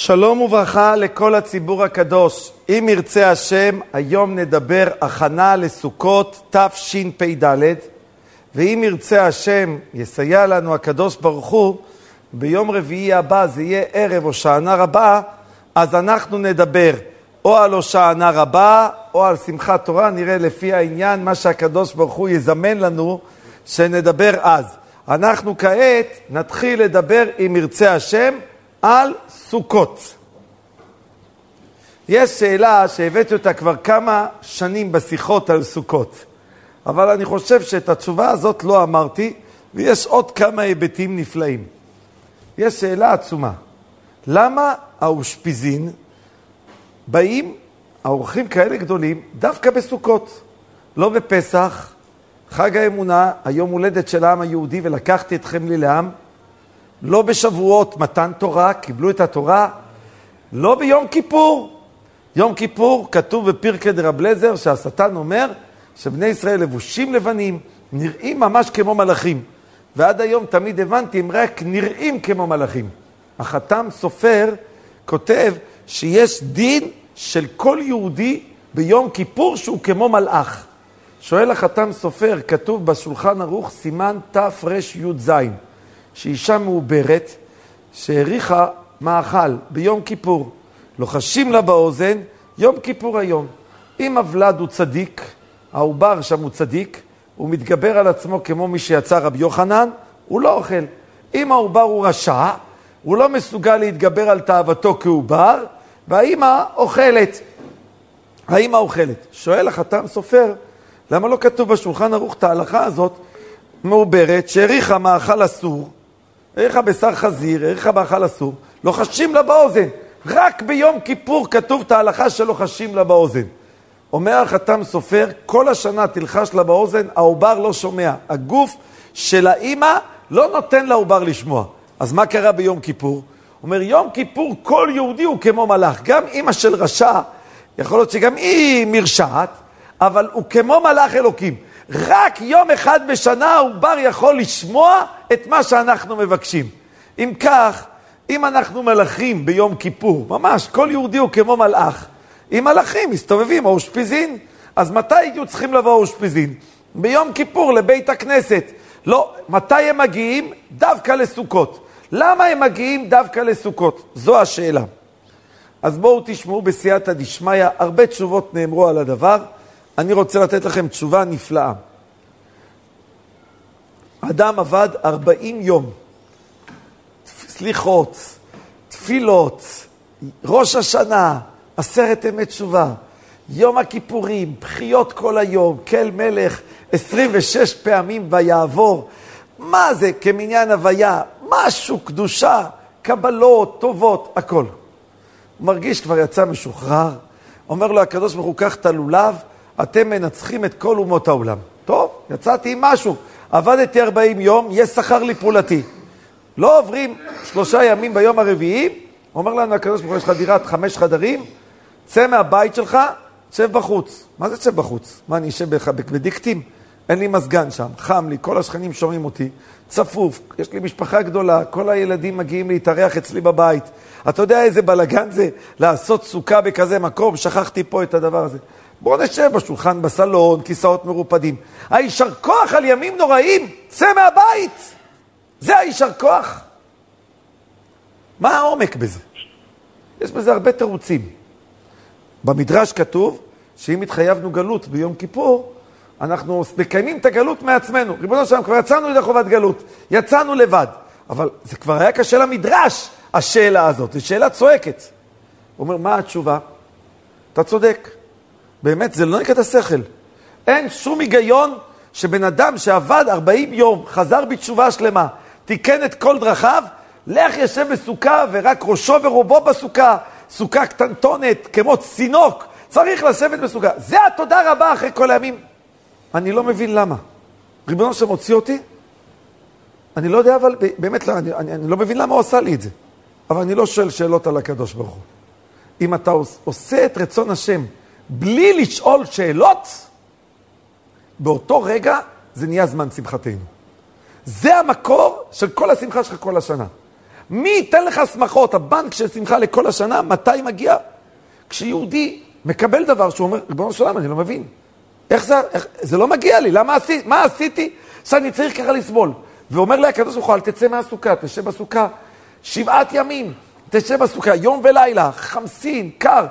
שלום וברכה לכל הציבור הקדוש. אם ירצה השם, היום נדבר הכנה לסוכות תשפ"ד, ואם ירצה השם, יסייע לנו הקדוש ברוך הוא, ביום רביעי הבא, זה יהיה ערב הושענא רבה, אז אנחנו נדבר או על הושענא רבה או על שמחת תורה, נראה לפי העניין מה שהקדוש ברוך הוא יזמן לנו שנדבר אז. אנחנו כעת נתחיל לדבר, אם ירצה השם, על סוכות. יש שאלה שהבאתי אותה כבר כמה שנים בשיחות על סוכות, אבל אני חושב שאת התשובה הזאת לא אמרתי, ויש עוד כמה היבטים נפלאים. יש שאלה עצומה, למה האושפיזין באים, האורחים כאלה גדולים, דווקא בסוכות, לא בפסח, חג האמונה, היום הולדת של העם היהודי, ולקחתי אתכם לי לעם, לא בשבועות מתן תורה, קיבלו את התורה, לא ביום כיפור. יום כיפור כתוב בפרקי דרב לזר שהשטן אומר שבני ישראל לבושים לבנים, נראים ממש כמו מלאכים. ועד היום תמיד הבנתי, הם רק נראים כמו מלאכים. החתם סופר כותב שיש דין של כל יהודי ביום כיפור שהוא כמו מלאך. שואל החתם סופר, כתוב בשולחן ערוך סימן תרי"ז. שאישה מעוברת שהריחה מאכל ביום כיפור, לוחשים לה באוזן, יום כיפור היום. אם הוולד הוא צדיק, העובר שם הוא צדיק, הוא מתגבר על עצמו כמו מי שיצא רבי יוחנן, הוא לא אוכל. אם העובר הוא רשע, הוא לא מסוגל להתגבר על תאוותו כעובר, והאימא אוכלת. האימא אוכלת. שואל החתם סופר, למה לא כתוב בשולחן ערוך את ההלכה הזאת, מעוברת, שהריחה מאכל אסור, העריך בשר חזיר, העריך מאכל אסור, לוחשים לה באוזן. רק ביום כיפור כתוב את ההלכה שלוחשים לה באוזן. אומר החתם סופר, כל השנה תלחש לה באוזן, העובר לא שומע. הגוף של האימא לא נותן לעובר לשמוע. אז מה קרה ביום כיפור? אומר, יום כיפור כל יהודי הוא כמו מלאך. גם אימא של רשע, יכול להיות שגם היא מרשעת, אבל הוא כמו מלאך אלוקים. רק יום אחד בשנה העובר יכול לשמוע את מה שאנחנו מבקשים. אם כך, אם אנחנו מלאכים ביום כיפור, ממש, כל יהודי הוא כמו מלאך, אם מלאכים מסתובבים, האושפיזין, אז מתי היו צריכים לבוא האושפיזין? ביום כיפור לבית הכנסת. לא, מתי הם מגיעים? דווקא לסוכות. למה הם מגיעים דווקא לסוכות? זו השאלה. אז בואו תשמעו בסייעתא דשמיא, הרבה תשובות נאמרו על הדבר. אני רוצה לתת לכם תשובה נפלאה. אדם עבד 40 יום, סליחות, תפילות, ראש השנה, עשרת ימי תשובה, יום הכיפורים, בחיות כל היום, כל מלך 26 פעמים ויעבור. מה זה כמניין הוויה? משהו, קדושה, קבלות, טובות, הכל. הוא מרגיש כבר יצא משוחרר, אומר לו הקדוש ברוך הוא, קח את הלולב, אתם מנצחים את כל אומות העולם. טוב, יצאתי עם משהו. עבדתי 40 יום, יש שכר לפעולתי. לא עוברים שלושה ימים ביום הרביעי, אומר לנו הקדוש ברוך הוא, יש לך דירת חמש חדרים, צא מהבית שלך, שב בחוץ. מה זה שב בחוץ? מה, אני אשב בבנדיקטים? אין לי מזגן שם, חם לי, כל השכנים שומעים אותי, צפוף, יש לי משפחה גדולה, כל הילדים מגיעים להתארח אצלי בבית. אתה יודע איזה בלאגן זה לעשות סוכה בכזה מקום? שכחתי פה את הדבר הזה. בואו נשב בשולחן בסלון, כיסאות מרופדים. היישר כוח על ימים נוראים, צא מהבית. זה היישר כוח. מה העומק בזה? יש בזה הרבה תירוצים. במדרש כתוב שאם התחייבנו גלות ביום כיפור, אנחנו מקיימים את הגלות מעצמנו. ריבונו שלם, כבר יצאנו ידי חובת גלות, יצאנו לבד. אבל זה כבר היה קשה למדרש, השאלה הזאת. זו שאלה צועקת. הוא אומר, מה התשובה? אתה צודק. באמת, זה לא נקרא את השכל. אין שום היגיון שבן אדם שעבד 40 יום, חזר בתשובה שלמה, תיקן את כל דרכיו, לך ישב בסוכה ורק ראשו ורובו בסוכה, סוכה קטנטונת, כמו צינוק, צריך לשבת בסוכה. זה התודה רבה אחרי כל הימים. אני לא מבין למה. ריבונו שמוציא אותי, אני לא יודע, אבל באמת לא, אני, אני, אני לא מבין למה הוא עשה לי את זה. אבל אני לא שואל שאלות על הקדוש ברוך הוא. אם אתה עושה את רצון השם בלי לשאול שאלות, באותו רגע זה נהיה זמן שמחתנו. זה המקור של כל השמחה שלך כל השנה. מי ייתן לך שמחות? הבנק של שמחה לכל השנה, מתי מגיע? כשיהודי מקבל דבר שהוא אומר, ריבונו של עולם, אני לא מבין. איך זה, איך, זה לא מגיע לי, למה עשיתי, מה עשיתי שאני צריך ככה לסבול? ואומר לי הקדוש ברוך הוא, אל תצא מהסוכה, תשב בסוכה שבעת ימים, תשב בסוכה, יום ולילה, חמסין, קר.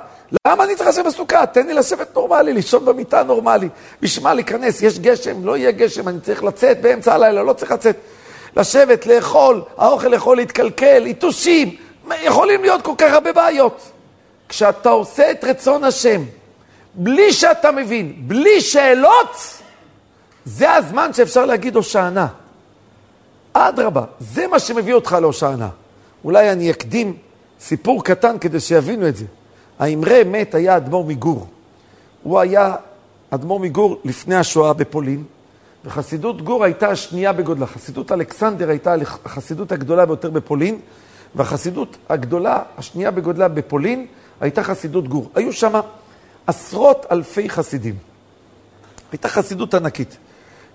למה אני צריך לשבת בסוכה? תן לי לשבת נורמלי, לישון במיטה נורמלי. בשביל מה להיכנס? יש גשם, לא יהיה גשם, אני צריך לצאת באמצע הלילה, לא צריך לצאת. לשבת, לאכול, האוכל יכול להתקלקל, יתושים, יכולים להיות כל כך הרבה בעיות. כשאתה עושה את רצון השם, בלי שאתה מבין, בלי שאלות, זה הזמן שאפשר להגיד הושענה. אדרבה, זה מה שמביא אותך להושענה. אולי אני אקדים סיפור קטן כדי שיבינו את זה. האמרה מת היה אדמו"ר מגור. הוא היה אדמו"ר מגור לפני השואה בפולין, וחסידות גור הייתה השנייה בגודלה. חסידות אלכסנדר הייתה החסידות הגדולה ביותר בפולין, והחסידות הגדולה, השנייה בגודלה בפולין, הייתה חסידות גור. היו שם עשרות אלפי חסידים. הייתה חסידות ענקית.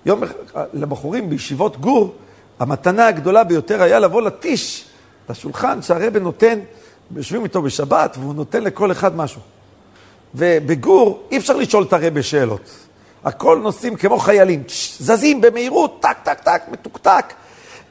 יום לבחורים בישיבות גור, המתנה הגדולה ביותר היה לבוא לטיש, לשולחן שהרבא נותן, יושבים איתו בשבת, והוא נותן לכל אחד משהו. ובגור אי אפשר לשאול את הרבא שאלות. הכל נוסעים כמו חיילים, זזים במהירות, טק, טק, טק, מתוקתק.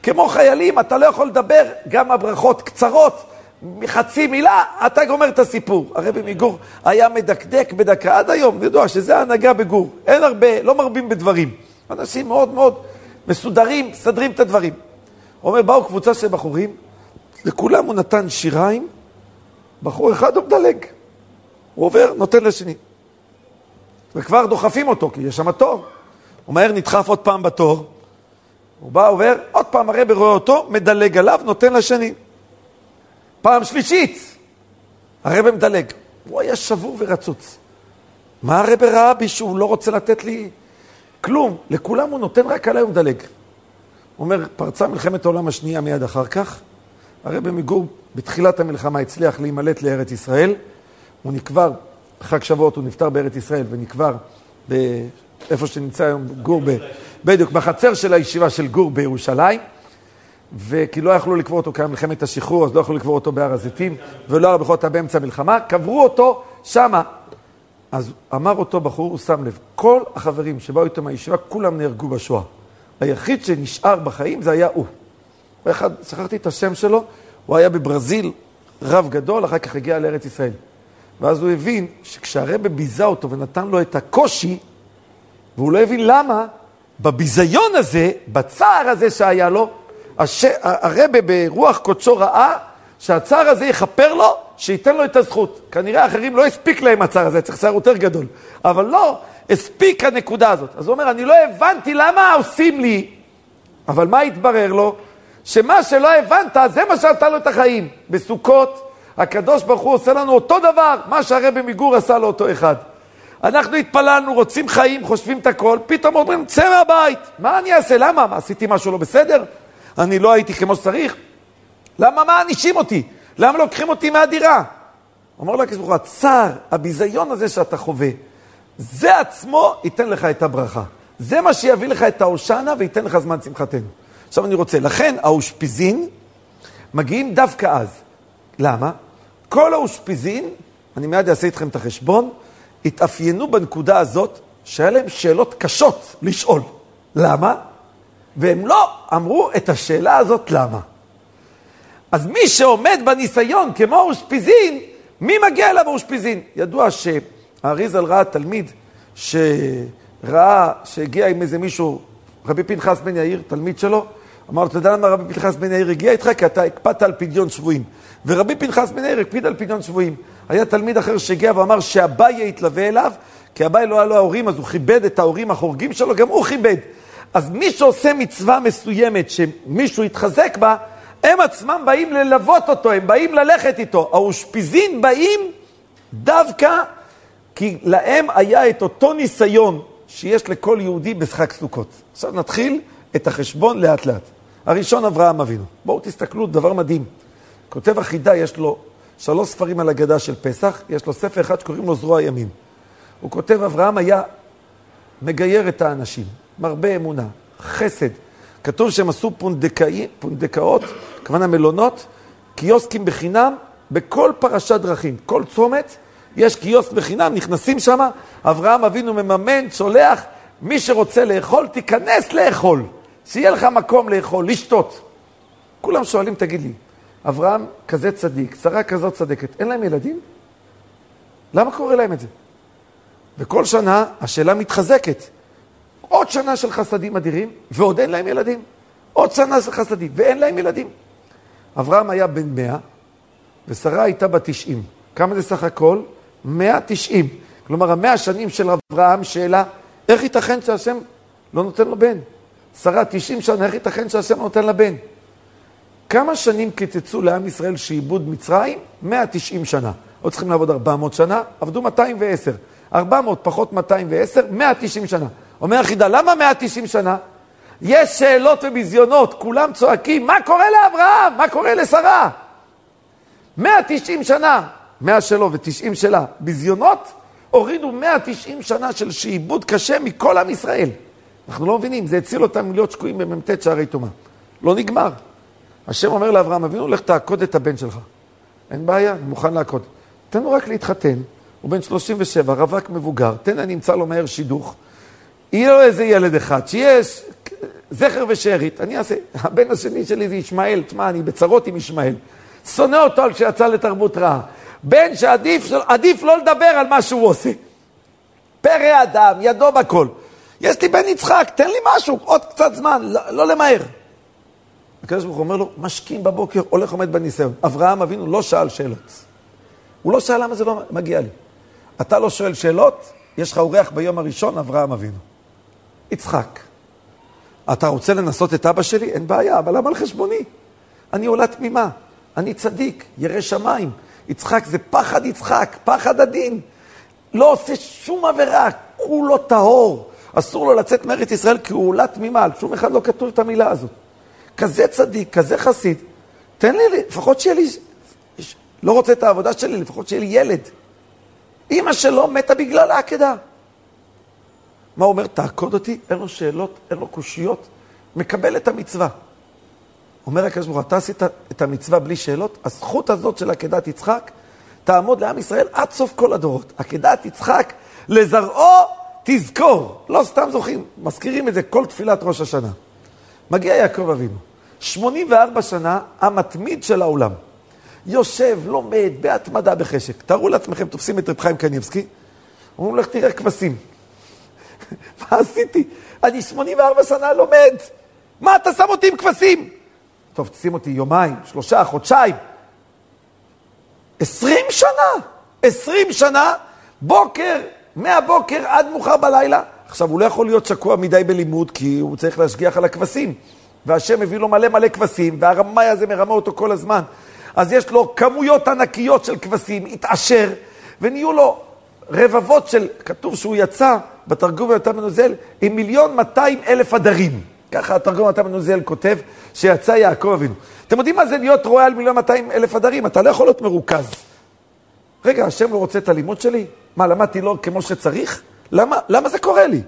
כמו חיילים, אתה לא יכול לדבר, גם הברכות קצרות, מחצי מילה, אתה גומר את הסיפור. הרבי מגור היה מדקדק בדקה עד היום, ידוע שזה ההנהגה בגור. אין הרבה, לא מרבים בדברים. אנשים מאוד מאוד מסודרים, מסדרים את הדברים. אומר, באו קבוצה של בחורים, לכולם הוא נתן שיריים, בחור אחד הוא מדלג. הוא עובר, נותן לשני. וכבר דוחפים אותו, כי יש שם תור. הוא מהר נדחף עוד פעם בתור, הוא בא, עובר, עוד פעם הרבי רואה אותו, מדלג עליו, נותן לשני. פעם שלישית, הרבי מדלג. הוא היה שבור ורצוץ. מה הרבי ראה בי שהוא לא רוצה לתת לי כלום? לכולם הוא נותן, רק עליי הוא מדלג. הוא אומר, פרצה מלחמת העולם השנייה מיד אחר כך. הרבי מגור בתחילת המלחמה הצליח להימלט לארץ ישראל. הוא נקבר, בחג שבועות הוא נפטר בארץ ישראל ונקבר באיפה שנמצא היום גור, ב, בדיוק, בחצר של הישיבה של גור בירושלים. וכי לא יכלו לקבור אותו כאן מלחמת השחרור, אז לא יכלו לקבור אותו בהר הזיתים, ולא היה בכלל באמצע המלחמה, קברו אותו שמה. אז אמר אותו בחור, הוא שם לב, כל החברים שבאו איתו מהישיבה, כולם נהרגו בשואה. היחיד שנשאר בחיים זה היה הוא. הוא אחד, שכחתי את השם שלו, הוא היה בברזיל, רב גדול, אחר כך הגיע לארץ ישראל. ואז הוא הבין שכשהרבא ביזה אותו ונתן לו את הקושי, והוא לא הבין למה, בביזיון הזה, בצער הזה שהיה לו, הש... הרבה ברוח קודשו ראה שהצער הזה יכפר לו, שייתן לו את הזכות. כנראה אחרים לא הספיק להם הצער הזה, צריך צער יותר גדול. אבל לא, הספיק הנקודה הזאת. אז הוא אומר, אני לא הבנתי למה עושים לי, אבל מה התברר לו? שמה שלא הבנת, זה מה שנתן לו את החיים. בסוכות, הקדוש ברוך הוא עושה לנו אותו דבר, מה שהרבי מגור עשה לאותו אחד. אנחנו התפללנו, רוצים חיים, חושבים את הכל, פתאום אומרים, צא מהבית. מה אני אעשה? למה? מה, עשיתי משהו לא בסדר? אני לא הייתי כמו שצריך? למה מענישים אותי? למה לוקחים אותי מהדירה? אומר לו הקדוש ברוך הוא, הצער, הביזיון הזה שאתה חווה, זה עצמו ייתן לך את הברכה. זה מה שיביא לך את ההושענא וייתן לך זמן שמחתנו. עכשיו אני רוצה, לכן האושפיזין מגיעים דווקא אז. למה? כל האושפיזין, אני מיד אעשה איתכם את החשבון, התאפיינו בנקודה הזאת שהיה להם שאלות קשות לשאול. למה? והם לא אמרו את השאלה הזאת למה. אז מי שעומד בניסיון כמו אושפיזין, מי מגיע אליו אושפיזין? ידוע שהאריזל ראה תלמיד שראה, שהגיע עם איזה מישהו, רבי פנחס בן יאיר, תלמיד שלו, אמר לו, אתה יודע למה רבי פנחס בן יאיר הגיע איתך? כי אתה הקפדת על פדיון שבויים. ורבי פנחס בן יאיר הקפיד על פדיון שבויים. היה תלמיד אחר שהגיע ואמר שאביי יתלווה אליו, כי אביי לא היה לו ההורים, אז הוא כיבד את ההורים החורגים שלו, גם הוא כיבד. אז מי שעושה מצווה מסוימת שמישהו יתחזק בה, הם עצמם באים ללוות אותו, הם באים ללכת איתו. האושפיזין באים דווקא כי להם היה את אותו ניסיון שיש לכל יהודי בשחק סוכות. עכשיו נתחיל את החשבון לאט לאט. הראשון אברהם אבינו. בואו תסתכלו, דבר מדהים. כותב החידה, יש לו שלוש ספרים על הגדה של פסח, יש לו ספר אחד שקוראים לו זרוע ימין. הוא כותב, אברהם היה מגייר את האנשים, מרבה אמונה, חסד. כתוב שהם עשו פונדקאי, פונדקאות, כוונה מלונות, קיוסקים בחינם בכל פרשת דרכים. כל צומת יש קיוסק בחינם, נכנסים שם, אברהם אבינו מממן, שולח, מי שרוצה לאכול, תיכנס לאכול. שיהיה לך מקום לאכול, לשתות. כולם שואלים, תגיד לי, אברהם כזה צדיק, שרה כזאת צדקת, אין להם ילדים? למה קורה להם את זה? וכל שנה השאלה מתחזקת. עוד שנה של חסדים אדירים, ועוד אין להם ילדים. עוד שנה של חסדים, ואין להם ילדים. אברהם היה בן מאה, ושרה הייתה בת תשעים. כמה זה סך הכל? מאה תשעים. כלומר, המאה שנים של אברהם, שאלה, איך ייתכן שהשם לא נותן לו בן? שרה תשעים שנה, איך ייתכן שהשם נותן לה בן? כמה שנים קיצצו לעם ישראל שעיבוד מצרים? 190 שנה. עוד צריכים לעבוד 400 שנה, עבדו 210. 400 פחות 210, 190 שנה. אומר החידה, למה 190 שנה? יש שאלות וביזיונות, כולם צועקים, מה קורה לאברהם? מה קורה לשרה? 190 שנה, 100 שלו ו-90 שלה, ביזיונות, הורידו 190 שנה של שעיבוד קשה מכל עם ישראל. אנחנו לא מבינים, זה הציל אותם להיות שקועים במ"ט שערי טומאה. לא נגמר. השם אומר לאברהם אבינו, לך תעקוד את הבן שלך. אין בעיה, אני מוכן לעקוד. תן לו רק להתחתן, הוא בן 37, רווק מבוגר, תן אני אמצא לו מהר שידוך. יהיה לו איזה ילד אחד, שיש זכר ושארית, אני אעשה. הבן השני שלי זה ישמעאל, תשמע, אני בצרות עם ישמעאל. שונא אותו על שיצא לתרבות רעה. בן שעדיף לא לדבר על מה שהוא עושה. פרא אדם, ידו בכל. יש לי בן יצחק, תן לי משהו, עוד קצת זמן, לא, לא למהר. הקדוש ברוך הוא אומר לו, משכים בבוקר, הולך עומד בניסיון. אברהם אבינו לא שאל שאלות. הוא לא שאל למה זה לא מגיע לי. אתה לא שואל שאלות, יש לך אורח ביום הראשון, אברהם אבינו. יצחק. אתה רוצה לנסות את אבא שלי? אין בעיה, אבל למה על חשבוני? אני עולה תמימה, אני צדיק, ירא שמיים. יצחק זה פחד יצחק, פחד הדין. לא עושה שום עבירה, כולו טהור. אסור לו לצאת מארץ ישראל כי הוא עולה תמימה, על שום אחד לא כתוב את המילה הזאת. כזה צדיק, כזה חסיד, תן לי, לפחות שיהיה לי, לא רוצה את העבודה שלי, לפחות שיהיה לי ילד. אימא שלו מתה בגלל העקדה. מה הוא אומר? תעקוד אותי, אין לו שאלות, אין לו קושיות, מקבל את המצווה. אומר הקדוש ברוך הוא, אתה עשית את המצווה בלי שאלות, הזכות הזאת של עקדת יצחק תעמוד לעם ישראל עד סוף כל הדורות. עקדת יצחק, לזרעו תזכור. לא סתם זוכים, מזכירים את זה כל תפילת ראש השנה. מגיע יעקב אבינו, 84 שנה המתמיד של העולם. יושב, לומד, בהתמדה, בחשק. תארו לעצמכם, תופסים את רב חיים קניבסקי, אומרים לך, תראה כבשים. מה עשיתי? אני 84 שנה לומד. מה אתה שם אותי עם כבשים? טוב, תשים אותי יומיים, שלושה, חודשיים. 20 שנה, 20 שנה, בוקר, מהבוקר עד מאוחר בלילה. עכשיו, הוא לא יכול להיות שקוע מדי בלימוד, כי הוא צריך להשגיח על הכבשים. והשם מביא לו מלא מלא כבשים, והרמאי הזה מרמה אותו כל הזמן. אז יש לו כמויות ענקיות של כבשים, התעשר, ונהיו לו רבבות של, כתוב שהוא יצא בתרגום יונתן מנוזל עם מיליון 200 אלף עדרים. ככה התרגום יונתן מנוזל כותב שיצא יעקב אבינו. אתם יודעים מה זה להיות רועה על מיליון 200 אלף עדרים? אתה לא יכול להיות מרוכז. רגע, השם לא רוצה את הלימוד שלי? מה, למדתי לא כמו שצריך? למה, למה זה קורה לי?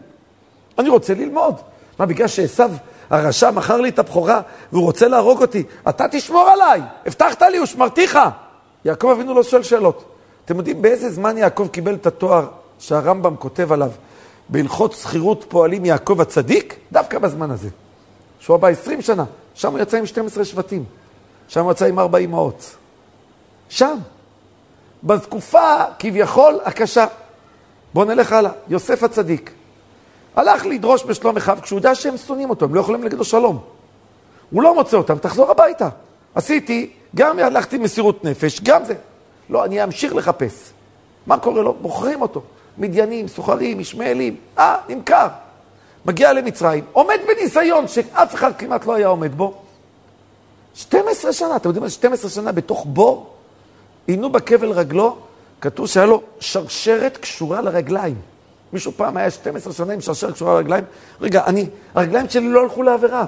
אני רוצה ללמוד. מה, בגלל שעשו הרשע מכר לי את הבכורה והוא רוצה להרוג אותי, אתה תשמור עליי, הבטחת לי ושמרתיך. יעקב אבינו לא שואל שאלות. אתם יודעים באיזה זמן יעקב קיבל את התואר שהרמב"ם כותב עליו בהלכות שכירות פועלים יעקב הצדיק? דווקא בזמן הזה. שהוא הבא 20 שנה, שם הוא יצא עם 12 שבטים, שם הוא יצא עם ארבע אמהות. שם. בתקופה כביכול הקשה. בואו נלך הלאה. יוסף הצדיק. הלך לדרוש בשלום אחיו כשהוא יודע שהם שונאים אותו, הם לא יכולים להגיד לו שלום. הוא לא מוצא אותם, תחזור הביתה. עשיתי, גם הלכתי מסירות נפש, גם זה. לא, אני אמשיך לחפש. מה קורה לו? בוחרים אותו. מדיינים, סוחרים, ישמעאלים, אה, נמכר. מגיע למצרים, עומד בניסיון שאף אחד כמעט לא היה עומד בו. 12 שנה, אתם יודעים מה? 12 שנה בתוך בור, עינו בכבל רגלו, כתוב שהיה לו שרשרת קשורה לרגליים. מישהו פעם היה 12 שנה עם שרשרת קשורה לרגליים? רגע, אני, הרגליים שלי לא הלכו לעבירה.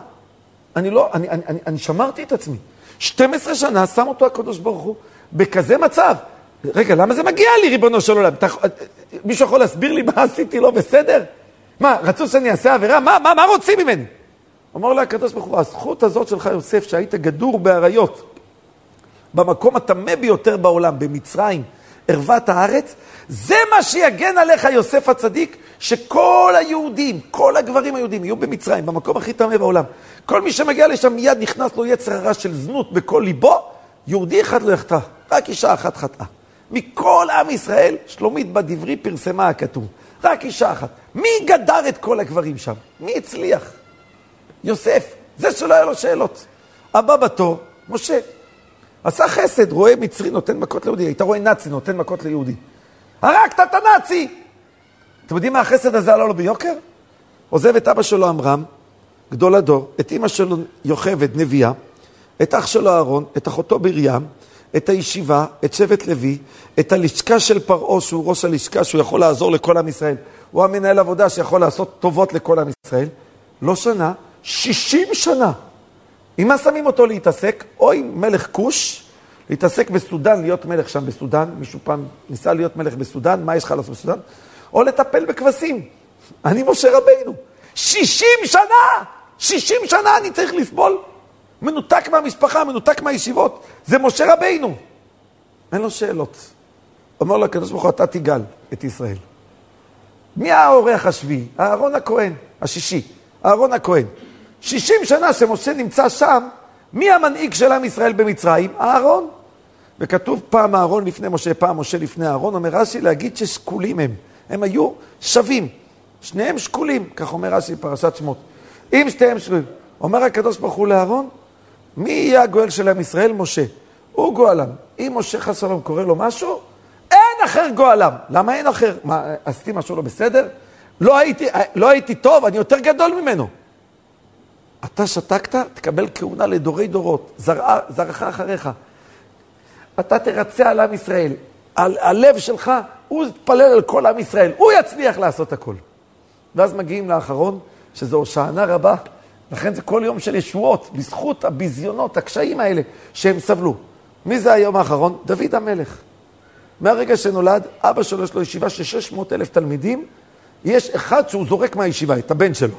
אני לא, אני, אני, אני, אני שמרתי את עצמי. 12 שנה שם אותו הקדוש ברוך הוא בכזה מצב. רגע, למה זה מגיע לי, ריבונו של עולם? אתה, מישהו יכול להסביר לי מה עשיתי לא בסדר? מה, רצו שאני אעשה עבירה? מה, מה, מה רוצים ממני? אומר לה הקדוש ברוך הוא, הזכות הזאת שלך, יוסף, שהיית גדור באריות, במקום הטמא ביותר בעולם, במצרים, ערוות הארץ, זה מה שיגן עליך יוסף הצדיק, שכל היהודים, כל הגברים היהודים יהיו במצרים, במקום הכי טמא בעולם. כל מי שמגיע לשם מיד נכנס לו יצר הרע של זנות בכל ליבו, יהודי אחד לא יחטא, רק אישה אחת חטאה. מכל עם ישראל, שלומית בדברי פרסמה הכתוב. רק אישה אחת. מי גדר את כל הגברים שם? מי הצליח? יוסף, זה שלא היה לו שאלות. הבא בתור, משה. עשה חסד, רואה מצרי נותן מכות ליהודי, היית רואה נאצי נותן מכות ליהודי. הרגת את הנאצי! אתם יודעים מה החסד הזה עלה לו ביוקר? עוזב את אבא שלו עמרם, גדול הדור, את אימא שלו יוכבד, נביאה, את אח שלו אהרון, את אחותו בריים, את הישיבה, את שבט לוי, את הלשכה של פרעה, שהוא ראש הלשכה, שהוא יכול לעזור לכל עם ישראל. הוא המנהל עבודה שיכול לעשות טובות לכל עם ישראל. לא שנה, שישים שנה. עם מה שמים אותו להתעסק? או עם מלך כוש, להתעסק בסודאן, להיות מלך שם בסודאן, מישהו פעם ניסה להיות מלך בסודאן, מה יש לך לעשות בסודאן? או לטפל בכבשים. אני משה רבינו. שישים שנה! שישים שנה אני צריך לסבול? מנותק מהמשפחה, מנותק מהישיבות. זה משה רבינו. אין לו שאלות. אומר לו הקדוש ברוך הוא, אתה תגאל את ישראל. מי האורח השביעי? אהרון הכהן, השישי. אהרון הכהן. שישים שנה שמשה נמצא שם, מי המנהיג של עם ישראל במצרים? אהרון. וכתוב פעם אהרון לפני משה, פעם משה לפני אהרון, אומר רש"י להגיד ששקולים הם. הם היו שווים. שניהם שקולים, כך אומר רש"י בפרשת שמות. אם שתיהם שקולים. אומר הקדוש ברוך הוא לאהרון, מי יהיה הגואל של עם ישראל? משה. הוא גואלם. אם משה חס ושלום קורא לו משהו, אין אחר גואלם. למה אין אחר? מה, עשיתי משהו לא בסדר? לא הייתי, לא הייתי טוב, אני יותר גדול ממנו. אתה שתקת, תקבל כהונה לדורי דורות, זרע, זרעך אחריך. אתה תרצה על עם ישראל. על הלב שלך, הוא יתפלל על כל עם ישראל, הוא יצליח לעשות הכל. ואז מגיעים לאחרון, שזו הושענה רבה, לכן זה כל יום של ישועות, בזכות הביזיונות, הקשיים האלה שהם סבלו. מי זה היום האחרון? דוד המלך. מהרגע שנולד, אבא שלו יש לו ישיבה של 600 אלף תלמידים, יש אחד שהוא זורק מהישיבה, את הבן שלו.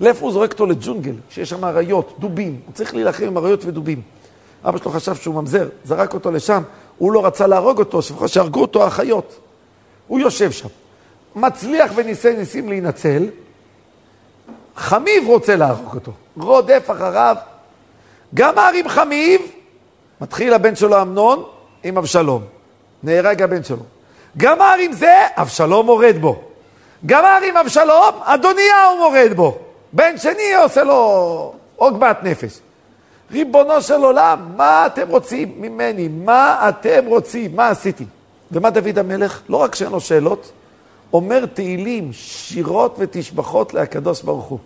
לאיפה הוא זורק אותו? לג'ונגל, שיש שם אריות, דובים. הוא צריך להילחם עם אריות ודובים. אבא שלו חשב שהוא ממזר, זרק אותו לשם, הוא לא רצה להרוג אותו, שהרגו אותו החיות. הוא יושב שם. מצליח וניסי ניסים להינצל, חמיב רוצה להרוג אותו, רודף אחריו. גמר עם חמיב, מתחיל הבן שלו אמנון עם אבשלום. נהרג הבן שלו. גמר עם זה, אבשלום מורד בו. גמר עם אבשלום, אדוניהו מורד בו. בן שני עושה לו עוגמת נפש. ריבונו של עולם, מה אתם רוצים ממני? מה אתם רוצים? מה עשיתי? ומה דוד המלך? לא רק שאין לו שאלות, אומר תהילים, שירות ותשבחות להקדוש ברוך הוא.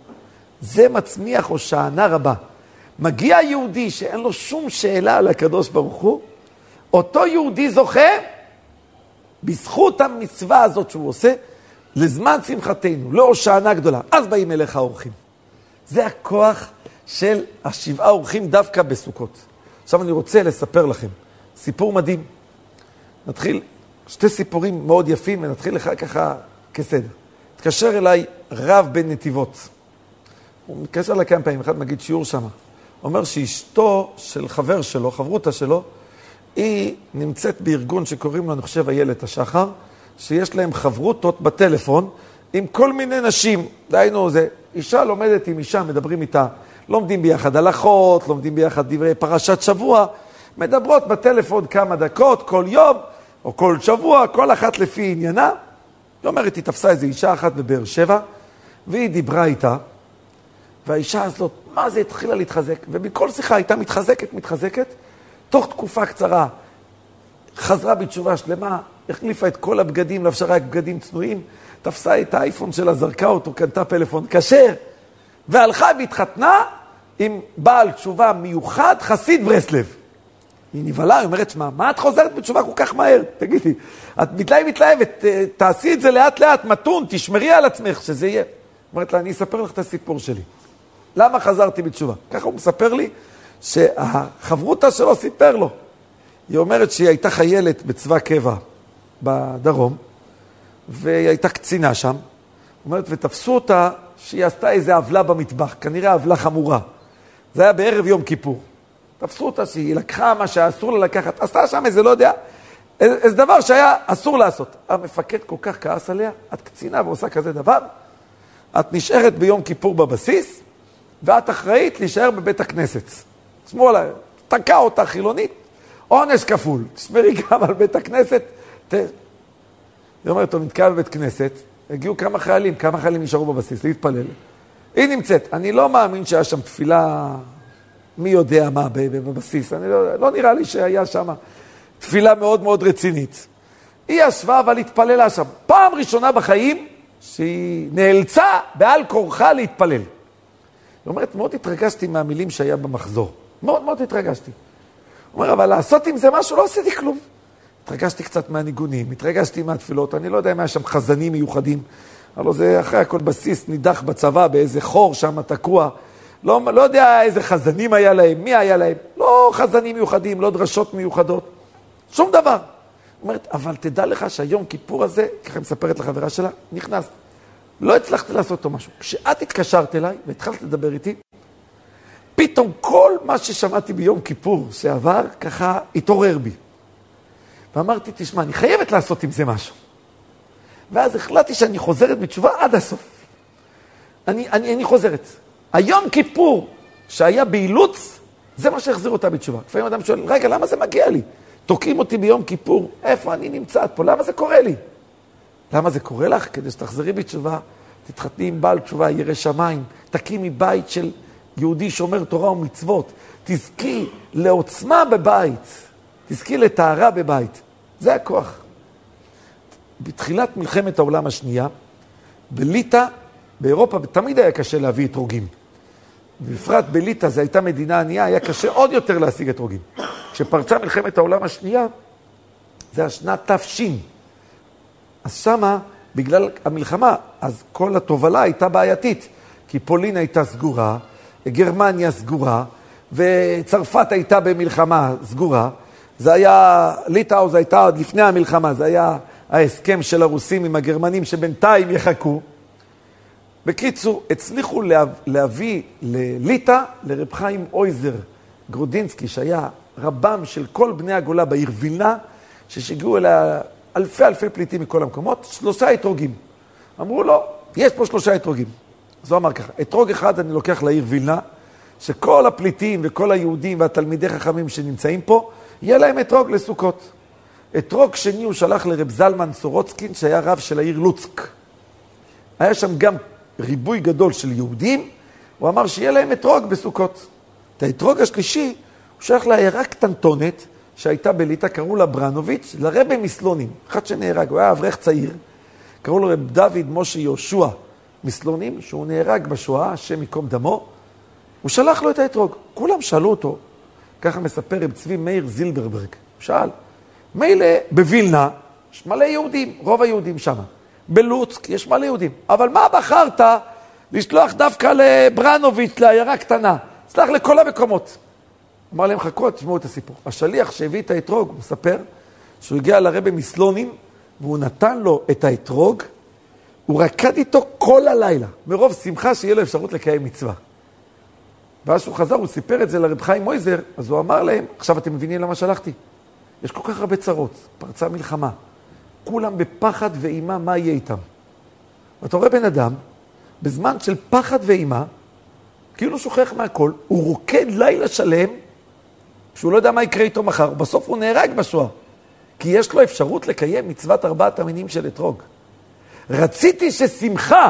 זה מצמיח הושענה רבה. מגיע יהודי שאין לו שום שאלה על הקדוש ברוך הוא, אותו יהודי זוכה, בזכות המצווה הזאת שהוא עושה, לזמן שמחתנו, להושענה גדולה. אז באים אליך האורחים. זה הכוח של השבעה אורחים דווקא בסוכות. עכשיו אני רוצה לספר לכם סיפור מדהים. נתחיל, שתי סיפורים מאוד יפים, ונתחיל לך ככה כסדר. התקשר אליי רב בן נתיבות. הוא מתקשר אליי כמה פעמים, אחד מגיד שיעור שם. אומר שאשתו של חבר שלו, חברותה שלו, היא נמצאת בארגון שקוראים לו, אני חושב, איילת השחר, שיש להם חברותות בטלפון עם כל מיני נשים. דהיינו, זה אישה לומדת עם אישה, מדברים איתה, לומדים ביחד הלכות, לומדים ביחד דברי פרשת שבוע, מדברות בטלפון כמה דקות כל יום, או כל שבוע, כל אחת לפי עניינה. היא אומרת, היא תפסה איזו אישה אחת בבאר שבע, והיא דיברה איתה, והאישה הזאת, מה זה, התחילה להתחזק, ובכל שיחה הייתה מתחזקת, מתחזקת, תוך תקופה קצרה חזרה בתשובה שלמה, החליפה את כל הבגדים, לבשה רק בגדים צנועים, תפסה את האייפון שלה, זרקה אותו, קנתה פלאפון כשר, והלכה והתחתנה עם בעל תשובה מיוחד, חסיד ברסלב. היא נבהלה, היא אומרת, שמע, מה את חוזרת בתשובה כל כך מהר? תגידי, את מתלהב, מתלהבת, תעשי את זה לאט לאט, מתון, תשמרי על עצמך, שזה יהיה. אומרת לה, אני אספר לך את הסיפור שלי. למה חזרתי בתשובה? ככה הוא מספר לי שהחברותא שלו סיפר לו. היא אומרת שהיא הייתה חיילת בצבא קבע בדרום, והיא הייתה קצינה שם. אומרת, ותפסו אותה שהיא עשתה איזו עוולה במטבח, כנראה עוולה חמורה. זה היה בערב יום כיפור. תפסו אותה שהיא לקחה מה שהיה אסור לה לקחת, עשתה שם איזה, לא יודע, איזה דבר שהיה אסור לעשות. המפקד כל כך כעס עליה, את קצינה ועושה כזה דבר, את נשארת ביום כיפור בבסיס, ואת אחראית להישאר בבית הכנסת. שמאלה, תקע אותה חילונית, עונש כפול. תשמרי גם על בית הכנסת. ת... היא אומרת, הוא נתקע בבית כנסת, הגיעו כמה חיילים, כמה חיילים נשארו בבסיס להתפלל. היא נמצאת. אני לא מאמין שהיה שם תפילה, מי יודע מה, בבסיס. אני לא, לא נראה לי שהיה שם תפילה מאוד מאוד רצינית. היא ישבה אבל התפללה שם. פעם ראשונה בחיים שהיא נאלצה בעל כורחה להתפלל. היא אומרת, מאוד התרגשתי מהמילים שהיה במחזור. מאוד מאוד התרגשתי. אומר, אבל לעשות עם זה משהו, לא עשיתי כלום. התרגשתי קצת מהניגונים, התרגשתי מהתפילות, אני לא יודע אם היה שם חזנים מיוחדים. הלוא זה אחרי הכל בסיס נידח בצבא, באיזה חור שם תקוע. לא, לא יודע איזה חזנים היה להם, מי היה להם. לא חזנים מיוחדים, לא דרשות מיוחדות. שום דבר. אומרת, אבל תדע לך שהיום כיפור הזה, ככה מספרת לחברה שלה, נכנס. לא הצלחתי לעשות אותו משהו. כשאת התקשרת אליי והתחלת לדבר איתי, פתאום כל מה ששמעתי ביום כיפור שעבר, ככה התעורר בי. ואמרתי, תשמע, אני חייבת לעשות עם זה משהו. ואז החלטתי שאני חוזרת בתשובה עד הסוף. אני, אני, אני חוזרת. היום כיפור שהיה באילוץ, זה מה שהחזיר אותה בתשובה. לפעמים אדם שואל, רגע, למה זה מגיע לי? תוקעים אותי ביום כיפור, איפה אני נמצאת פה? למה זה קורה לי? למה זה קורה לך? כדי שתחזרי בתשובה, תתחתני עם בעל תשובה, ירא שמיים, תקימי בית של יהודי שומר תורה ומצוות, תזכי לעוצמה בבית, תזכי לטהרה בבית. זה הכוח. בתחילת מלחמת העולם השנייה, בליטא, באירופה, תמיד היה קשה להביא אתרוגים. בפרט בליטא, זו הייתה מדינה ענייה, היה קשה עוד יותר להשיג אתרוגים. כשפרצה מלחמת העולם השנייה, זה היה שנת תש. אז שמה, בגלל המלחמה, אז כל התובלה הייתה בעייתית, כי פולין הייתה סגורה, גרמניה סגורה, וצרפת הייתה במלחמה סגורה. זה היה, ליטאו זה הייתה עוד לפני המלחמה, זה היה ההסכם של הרוסים עם הגרמנים שבינתיים יחכו. בקיצור, הצליחו להביא לליטא, לרב חיים אויזר גרודינסקי, שהיה רבם של כל בני הגולה בעיר וילנה, ששיגעו אליה אלפי אלפי פליטים מכל המקומות, שלושה אתרוגים. אמרו לו, יש פה שלושה אתרוגים. אז הוא אמר ככה, אתרוג אחד אני לוקח לעיר וילנה, שכל הפליטים וכל היהודים והתלמידי חכמים שנמצאים פה, יהיה להם אתרוג לסוכות. אתרוג שני הוא שלח לרב זלמן סורוצקין, שהיה רב של העיר לוצק. היה שם גם ריבוי גדול של יהודים, הוא אמר שיהיה להם אתרוג בסוכות. את האתרוג השלישי הוא שלח לעיירה קטנטונת שהייתה בליטא, קראו לה ברנוביץ', לרבי מסלונים, אחד שנהרג, הוא היה אברך צעיר, קראו לו רב דוד משה יהושע מסלונים, שהוא נהרג בשואה, השם ייקום דמו, הוא שלח לו את האתרוג. כולם שאלו אותו, ככה מספר רב צבי מאיר זילברברג, הוא שאל, מילא בווילנה יש מלא יהודים, רוב היהודים שם. בלוצק יש מלא יהודים. אבל מה בחרת לשלוח דווקא לברנוביץ', לעיירה קטנה? סלח לכל המקומות. אמר להם, חכו, תשמעו את הסיפור. השליח שהביא את האתרוג, הוא מספר שהוא הגיע לרבי מסלונים, והוא נתן לו את האתרוג, הוא רקד איתו כל הלילה, מרוב שמחה שיהיה לו אפשרות לקיים מצווה. ואז שהוא חזר, הוא סיפר את זה לרב חיים מויזר, אז הוא אמר להם, עכשיו אתם מבינים למה שלחתי? יש כל כך הרבה צרות, פרצה מלחמה, כולם בפחד ואימה מה יהיה איתם. ואתה רואה בן אדם, בזמן של פחד ואימה, כאילו שוכח מהכל, הוא רוקד לילה שלם, שהוא לא יודע מה יקרה איתו מחר, בסוף הוא נהרג בשואה. כי יש לו אפשרות לקיים מצוות ארבעת המינים של אתרוג. רציתי ששמחה,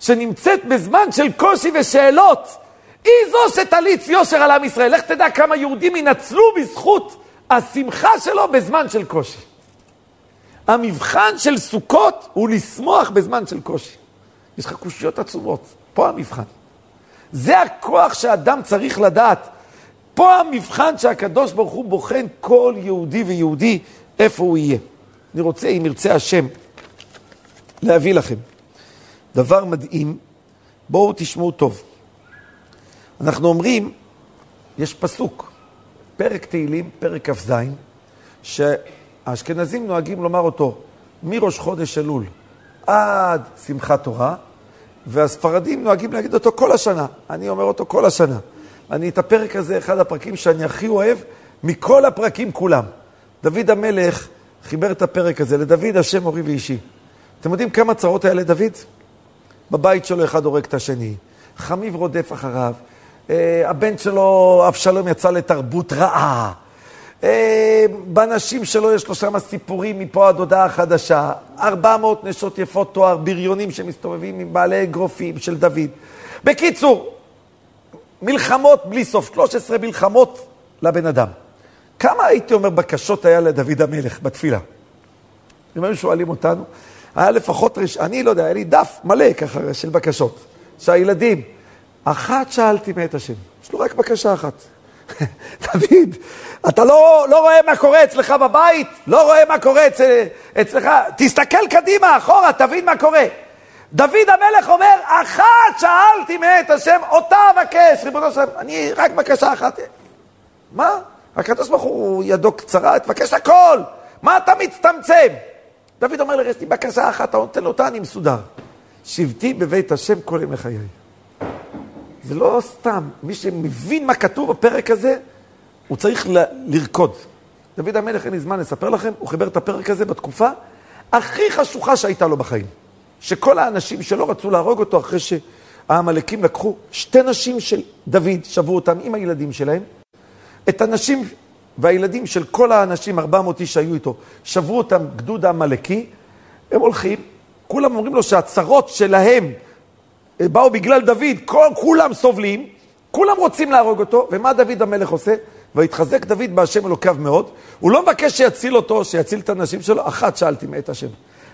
שנמצאת בזמן של קושי ושאלות, היא זו שתליץ יושר על עם ישראל. לך תדע כמה יהודים ינצלו בזכות השמחה שלו בזמן של קושי. המבחן של סוכות הוא לשמוח בזמן של קושי. יש לך קושיות עצומות, פה המבחן. זה הכוח שאדם צריך לדעת. פה המבחן שהקדוש ברוך הוא בוחן כל יהודי ויהודי איפה הוא יהיה. אני רוצה, אם ירצה השם, להביא לכם דבר מדהים. בואו תשמעו טוב. אנחנו אומרים, יש פסוק, פרק תהילים, פרק כ"ז, שהאשכנזים נוהגים לומר אותו מראש חודש אלול עד שמחת תורה, והספרדים נוהגים להגיד אותו כל השנה. אני אומר אותו כל השנה. אני את הפרק הזה, אחד הפרקים שאני הכי אוהב, מכל הפרקים כולם. דוד המלך חיבר את הפרק הזה, לדוד השם אורי ואישי. אתם יודעים כמה צרות היה לדוד? בבית שלו אחד הורג את השני, חמיב רודף אחריו, אה, הבן שלו, אבשלום, יצא לתרבות רעה. אה, בנשים שלו יש לו שם סיפורים מפה עד הודעה חדשה. 400 נשות יפות תואר, בריונים שמסתובבים עם בעלי אגרופים של דוד. בקיצור, מלחמות בלי סוף, 13 מלחמות לבן אדם. כמה הייתי אומר בקשות היה לדוד המלך בתפילה? אם היו שואלים אותנו, היה לפחות, רש... אני לא יודע, היה לי דף מלא ככה של בקשות. שהילדים, אחת שאלתי מאת השם, יש לו רק בקשה אחת. דוד, אתה לא, לא רואה מה קורה אצלך בבית? לא רואה מה קורה אצל, אצלך? תסתכל קדימה, אחורה, תבין מה קורה. דוד המלך אומר, אחת שאלתי מאת השם, אותה אבקש, ריבונו של אני רק בקשה אחת. מה? הקדוש ברוך הוא ידו קצרה, תבקש הכל. מה אתה מצטמצם? דוד אומר יש לי בקשה אחת, אתה נותן אותה, אני מסודר. שבתי בבית השם כל ימי חיי. זה לא סתם, מי שמבין מה כתוב בפרק הזה, הוא צריך ל- לרקוד. דוד המלך, אין לי זמן לספר לכם, הוא חיבר את הפרק הזה בתקופה הכי חשוכה שהייתה לו בחיים. שכל האנשים שלא רצו להרוג אותו אחרי שהעמלקים לקחו שתי נשים של דוד, שבו אותם עם הילדים שלהם, את הנשים והילדים של כל האנשים, 400 איש שהיו איתו, שברו אותם גדוד העמלקי, הם הולכים, כולם אומרים לו שהצרות שלהם אה, באו בגלל דוד, כל, כולם סובלים, כולם רוצים להרוג אותו, ומה דוד המלך עושה? ויתחזק דוד בהשם אלוקיו מאוד, הוא לא מבקש שיציל אותו, שיציל את הנשים שלו, אחת שאלתי מאת השם.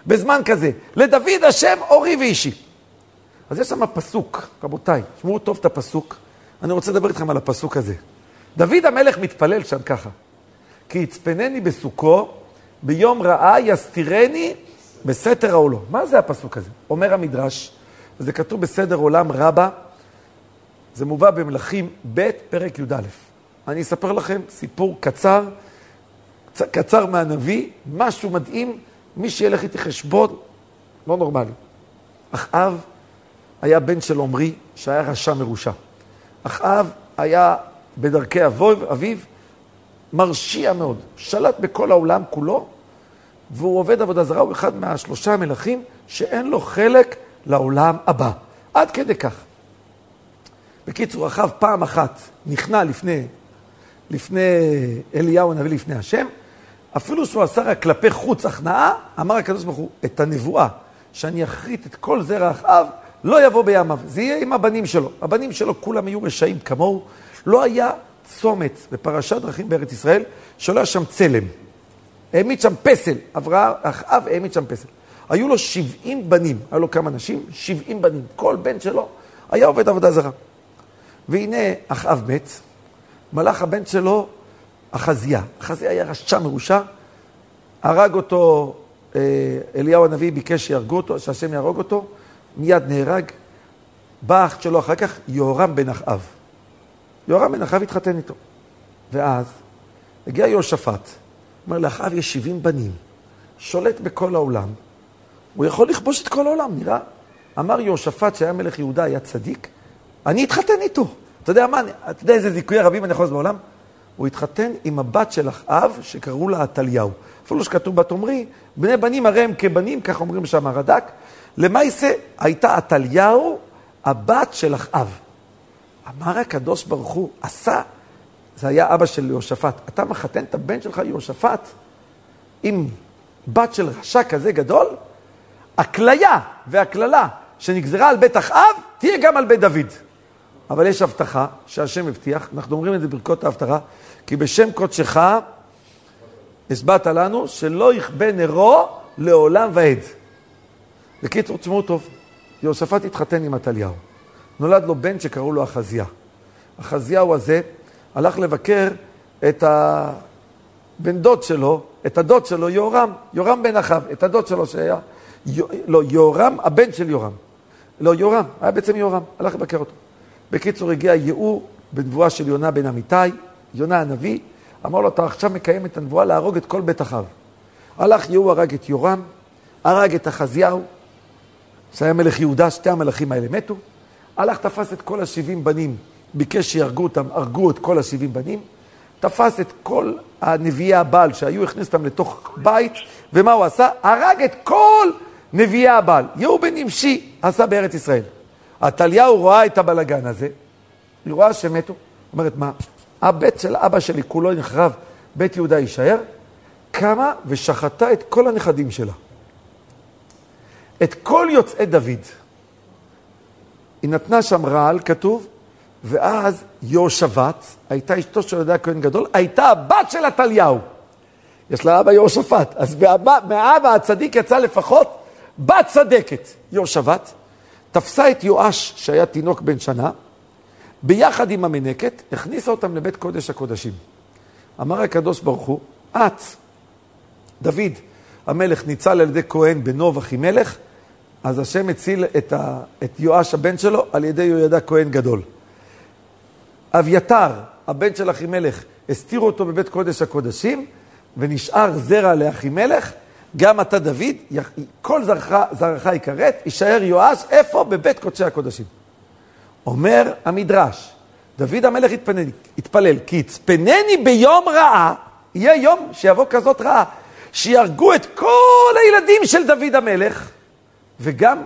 בזמן כזה, לדוד השם אורי ואישי. אז יש שם פסוק, רבותיי, שמעו טוב את הפסוק, אני רוצה לדבר איתכם על הפסוק הזה. דוד המלך מתפלל שם ככה, כי יצפנני בסוכו, ביום רעה יסתירני בסתר העולו. מה זה הפסוק הזה? אומר המדרש, וזה כתוב בסדר עולם רבה, זה מובא במלכים ב', פרק י"א. אני אספר לכם סיפור קצר, קצר מהנביא, משהו מדהים, מי שילך איתי חשבון, לא נורמלי. אחאב היה בן של עמרי, שהיה רשע מרושע. אחאב היה בדרכי אביו, מרשיע מאוד, שלט בכל העולם כולו, והוא עובד עבודה זרה, הוא אחד מהשלושה המלכים שאין לו חלק לעולם הבא. עד כדי כך. בקיצור, אחאב פעם אחת נכנע לפני, לפני אליהו הנביא, לפני השם, אפילו שהוא עשה רק כלפי חוץ הכנעה, אמר הקדוש ברוך הוא, את הנבואה, שאני אחריט את כל זרע אחאב, לא יבוא בימיו, זה יהיה עם הבנים שלו. הבנים שלו כולם היו רשעים כמוהו, לא היה צומת בפרשת דרכים בארץ ישראל שלא היה שם צלם. העמיד שם פסל, אברהם, אחאב העמיד שם פסל. היו לו 70 בנים, היו לו כמה נשים? 70 בנים. כל בן שלו היה עובד עבודה זרה. והנה אחאב מת, מלאך הבן שלו, אחזיה. אחזיה היה רשע מרושע, הרג אותו, אה, אליהו הנביא ביקש שיהרגו אותו, שהשם יהרוג אותו, מיד נהרג. בא אח שלו אחר כך, יהורם בן אחאב. יהורם בן אחאב התחתן איתו. ואז הגיע יהושפט, אומר לאחאב יש 70 בנים, שולט בכל העולם, הוא יכול לכבוש את כל העולם, נראה. אמר יהושפט, שהיה מלך יהודה, היה צדיק, אני אתחתן איתו. אתה יודע מה, אתה יודע איזה זיכויי רבים אני יכול לעשות בעולם? הוא התחתן עם הבת של אחאב, שקראו לה עתליהו. אפילו שכתוב בתאמרי, בני בנים הרי הם כבנים, כך אומרים שם הרד"ק. למעשה הייתה עתליהו הבת של אחאב. אמר הקדוש ברוך הוא, עשה, זה היה אבא של יהושפט, אתה מחתן את הבן שלך יהושפט עם בת של רשע כזה גדול? הכליה והקללה שנגזרה על בית אחאב, תהיה גם על בית דוד. אבל יש הבטחה שהשם הבטיח, אנחנו אומרים את זה ברכות ההבטחה, כי בשם קודשך הסברת לנו שלא יכבה נרו לעולם ועד. בקיצור, תשמעו טוב, יהושפט התחתן עם עתליהו. נולד לו בן שקראו לו אחזיה. אחזיהו הזה הלך לבקר את הבן דוד שלו, את הדוד שלו, יהורם, יהורם בן אחאב, את הדוד שלו שהיה, לא, יהורם, הבן של יהורם. לא, יהורם, היה בעצם יהורם, הלך לבקר אותו. בקיצור, הגיע ייעור בנבואה של יונה בן אמיתי, יונה הנביא, אמר לו, אתה עכשיו מקיים את הנבואה להרוג את כל בית אחאב. הלך ייעור, הרג את יורם, הרג את אחזיהו, שהיה מלך יהודה, שתי המלכים האלה מתו. הלך, תפס את כל השבעים בנים ביקש שיהרגו אותם, הרגו את כל השבעים בנים, תפס את כל הנביאי הבעל שהיו, הכניס אותם לתוך בית, ומה הוא עשה? הרג את כל נביאי הבעל. יהוא בן נמשי עשה בארץ ישראל. עתליהו רואה את הבלגן הזה, היא רואה שמתו, אומרת, מה, הבית של אבא שלי כולו נחרב, בית יהודה יישאר? קמה ושחטה את כל הנכדים שלה. את כל יוצאי דוד. היא נתנה שם רעל, כתוב, ואז יהושבת, הייתה אשתו של יהודה הכהן גדול, הייתה הבת של עתליהו. יש לה אבא יהושפט. אז מאבא הצדיק יצא לפחות בת צדקת, יהושבת. תפסה את יואש, שהיה תינוק בן שנה, ביחד עם המנקת, הכניסה אותם לבית קודש הקודשים. אמר הקדוש ברוך הוא, את, דוד, המלך ניצל על ידי כהן בנוב אחימלך, אז השם הציל את, ה, את יואש הבן שלו על ידי יהוידע כהן גדול. אביתר, הבן של אחימלך, הסתירו אותו בבית קודש הקודשים, ונשאר זרע לאחימלך, גם אתה דוד, כל זרעך, זרעך יכרת, יישאר יואש, איפה? בבית קודשי הקודשים. אומר המדרש, דוד המלך התפלל, התפלל, כי יצפנני ביום רעה, יהיה יום שיבוא כזאת רעה, שיהרגו את כל הילדים של דוד המלך, וגם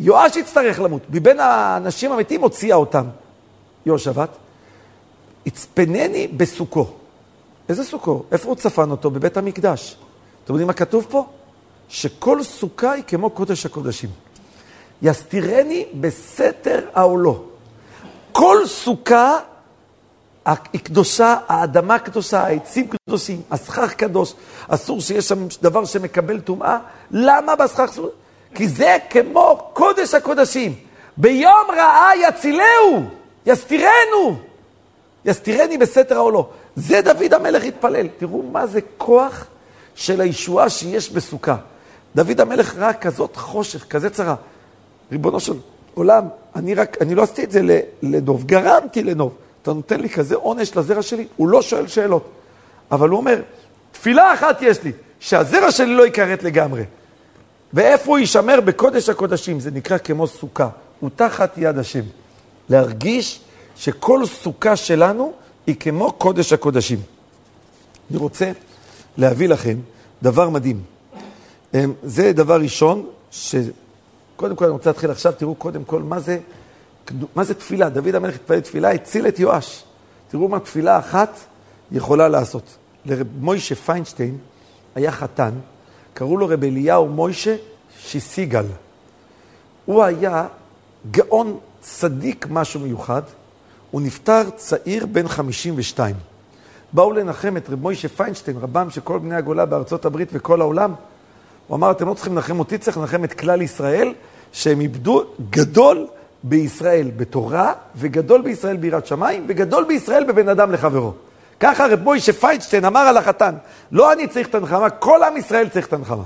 יואש יצטרך למות. מבין האנשים המתים הוציאה אותם, יהושבת. יצפנני בסוכו. איזה סוכו? איפה הוא צפן אותו? בבית המקדש. אתם יודעים מה כתוב פה? שכל סוכה היא כמו קודש הקודשים. יסתירני בסתר העולו. כל סוכה היא קדושה, האדמה קדושה, העצים קדושים, הסכך קדוש, אסור שיש שם דבר שמקבל טומאה. למה בסכך? כי זה כמו קודש הקודשים. ביום רעה יצילהו, יסתירנו, יסתירני בסתר העולו. זה דוד המלך התפלל. תראו מה זה כוח של הישועה שיש בסוכה. דוד המלך ראה כזאת חושך, כזה צרה. ריבונו של עולם, אני רק, אני לא עשיתי את זה לנוב, גרמתי לנוב. אתה נותן לי כזה עונש לזרע שלי? הוא לא שואל שאלות. אבל הוא אומר, תפילה אחת יש לי, שהזרע שלי לא ייכרת לגמרי. ואיפה הוא יישמר? בקודש הקודשים. זה נקרא כמו סוכה. הוא תחת יד השם. להרגיש שכל סוכה שלנו היא כמו קודש הקודשים. אני רוצה להביא לכם דבר מדהים. אמ, זה דבר ראשון, שקודם כל אני רוצה להתחיל עכשיו, תראו קודם כל מה זה, מה זה תפילה. דוד המלך התפלל תפילה, הציל את יואש. תראו מה תפילה אחת יכולה לעשות. לרב מוישה פיינשטיין היה חתן, קראו לו רב אליהו מוישה שיסיגל. הוא היה גאון צדיק משהו מיוחד, הוא נפטר צעיר בן 52. באו לנחם את רב מוישה פיינשטיין, רבם של כל בני הגולה בארצות הברית וכל העולם. הוא אמר, אתם לא צריכים לנחם אותי, צריך לנחם את כלל ישראל, שהם איבדו גדול בישראל בתורה, וגדול בישראל ביראת שמיים, וגדול בישראל בבן אדם לחברו. ככה רב מוישה פיינשטיין אמר על החתן, לא אני צריך את הנחמה, כל עם ישראל צריך את הנחמה.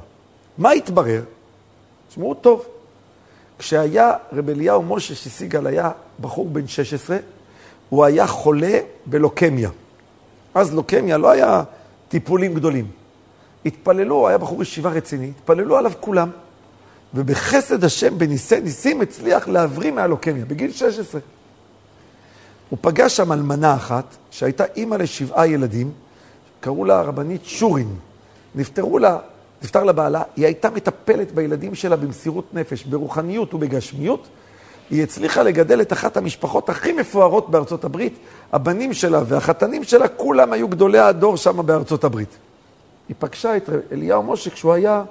מה התברר? תשמעו טוב. כשהיה רב אליהו משה שסיגל היה בחור בן 16, הוא היה חולה בלוקמיה. אז לוקמיה לא היה טיפולים גדולים. התפללו, היה בחור ישיבה רציני, התפללו עליו כולם, ובחסד השם בניסי ניסים הצליח להבריא מהלוקמיה, בגיל 16. הוא פגש שם אלמנה אחת, שהייתה אימא לשבעה ילדים, קראו לה הרבנית שורין. נפטרו לה, נפטר לה בעלה, היא הייתה מטפלת בילדים שלה במסירות נפש, ברוחניות ובגשמיות. היא הצליחה לגדל את אחת המשפחות הכי מפוארות בארצות הברית. הבנים שלה והחתנים שלה, כולם היו גדולי הדור שם בארצות הברית. היא פגשה את אליהו משה כשהוא היה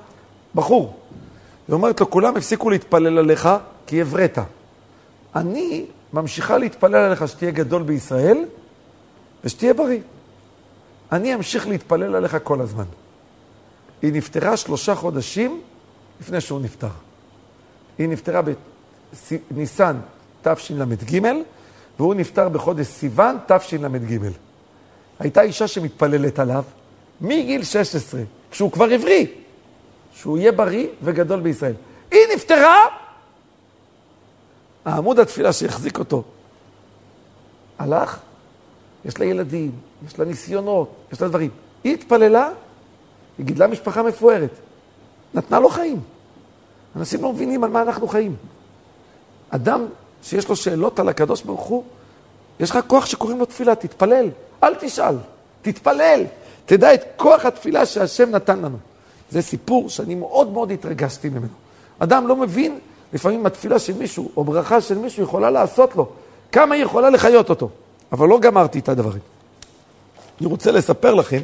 בחור. היא אומרת לו, כולם הפסיקו להתפלל עליך כי הבראת. אני ממשיכה להתפלל עליך שתהיה גדול בישראל ושתהיה בריא. אני אמשיך להתפלל עליך כל הזמן. היא נפטרה שלושה חודשים לפני שהוא נפטר. היא נפטרה בניסן תשל"ג, והוא נפטר בחודש סיוון תשל"ג. הייתה אישה שמתפללת עליו מגיל 16, כשהוא כבר הבריא, שהוא יהיה בריא וגדול בישראל. היא נפטרה, העמוד התפילה שהחזיק אותו הלך, יש לה ילדים, יש לה ניסיונות, יש לה דברים. היא התפללה, היא גידלה משפחה מפוארת, נתנה לו חיים. אנשים לא מבינים על מה אנחנו חיים. אדם שיש לו שאלות על הקדוש ברוך הוא, יש לך כוח שקוראים לו תפילה, תתפלל, אל תשאל, תתפלל. תדע את כוח התפילה שהשם נתן לנו. זה סיפור שאני מאוד מאוד התרגשתי ממנו. אדם לא מבין, לפעמים התפילה של מישהו, או ברכה של מישהו יכולה לעשות לו, כמה היא יכולה לחיות אותו. אבל לא גמרתי את הדברים. אני רוצה לספר לכם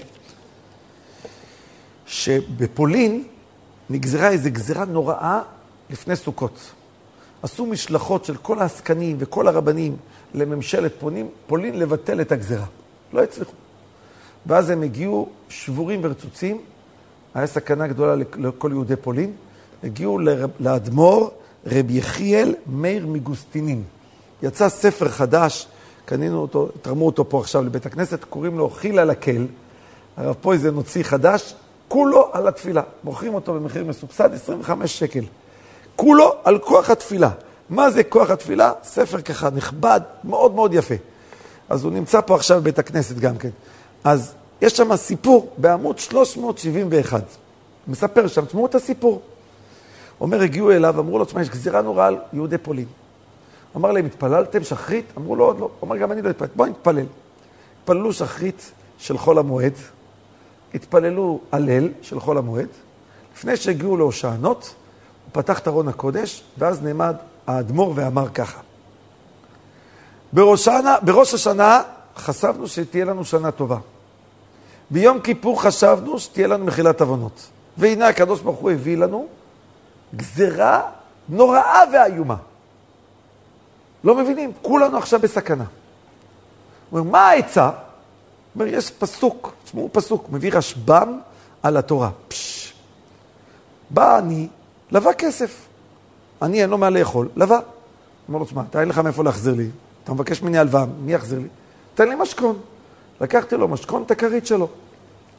שבפולין נגזרה איזו גזרה נוראה לפני סוכות. עשו משלחות של כל העסקנים וכל הרבנים לממשלת פולין, פולין לבטל את הגזרה. לא הצליחו. ואז הם הגיעו שבורים ורצוצים, היה סכנה גדולה לכל יהודי פולין, הגיעו לאדמו"ר רב יחיאל מאיר מגוסטינין. יצא ספר חדש, קנינו אותו, תרמו אותו פה עכשיו לבית הכנסת, קוראים לו חיל על הקל. הרב פויזן הוציא חדש, כולו על התפילה. מוכרים אותו במחיר מסובסד, 25 שקל. כולו על כוח התפילה. מה זה כוח התפילה? ספר ככה נכבד, מאוד מאוד יפה. אז הוא נמצא פה עכשיו בבית הכנסת גם כן. אז יש שם סיפור בעמוד 371. מספר שם, תשמעו את הסיפור. אומר, הגיעו אליו, אמרו לו, תשמע, יש גזירה נוראה על יהודי פולין. אמר להם, התפללתם שחרית? אמרו לו, עוד לא. אמר, גם אני לא התפללתי. בואו נתפלל. התפללו שחרית של חול המועד, התפללו הלל של חול המועד. לפני שהגיעו להושענות, הוא פתח את ארון הקודש, ואז נעמד האדמו"ר ואמר ככה: בראשנה, בראש השנה חשבנו שתהיה לנו שנה טובה. ביום כיפור חשבנו שתהיה לנו מחילת עוונות. והנה הקדוש ברוך הוא הביא לנו גזרה נוראה ואיומה. לא מבינים, כולנו עכשיו בסכנה. הוא אומר, מה העצה? הוא אומר, יש פסוק, תשמעו פסוק, מביא רשב"ם על התורה. פשש. בא אני, לווה כסף. אני אין לו מה לאכול, לווה. אומר לו, תשמע, אתה אין לך מאיפה להחזיר לי, אתה מבקש ממני הלוואה, מי יחזיר לי? תן לי משכון. לקחתי לו משכון את הכרית שלו.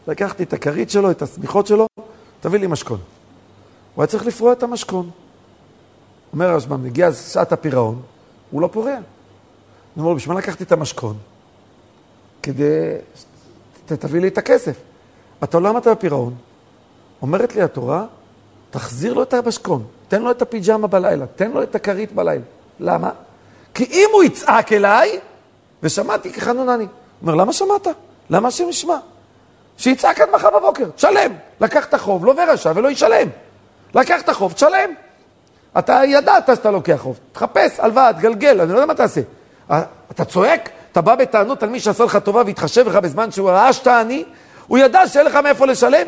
לקחתי את הכרית שלו, את השמיכות שלו, תביא לי משכון. הוא היה צריך לפרוע את המשכון. אומר הרשב"ם, הגיע שעת הפירעון, הוא לא פורע. אני אומר בשביל מה לקחתי את המשכון? כדי... תביא לי את הכסף. אתה לא עמדת בפירעון. אומרת לי התורה, תחזיר לו את המשכון, תן לו את הפיג'מה בלילה, תן לו את הכרית בלילה. למה? כי אם הוא יצעק אליי, ושמעתי כחנונני. אומר, למה שמעת? למה השם ישמע? שיצעק עד מחר בבוקר, תשלם. לקח את החוב, לא ורשע ולא ישלם. לקח את החוב, תשלם. אתה ידעת שאתה לוקח חוב, תחפש הלוואה, תגלגל, אני לא יודע מה תעשה. אה, אתה צועק, אתה בא בטענות על מי שעשה לך טובה והתחשב לך בזמן שהוא ראה שאתה עני, הוא ידע שאין לך מאיפה לשלם.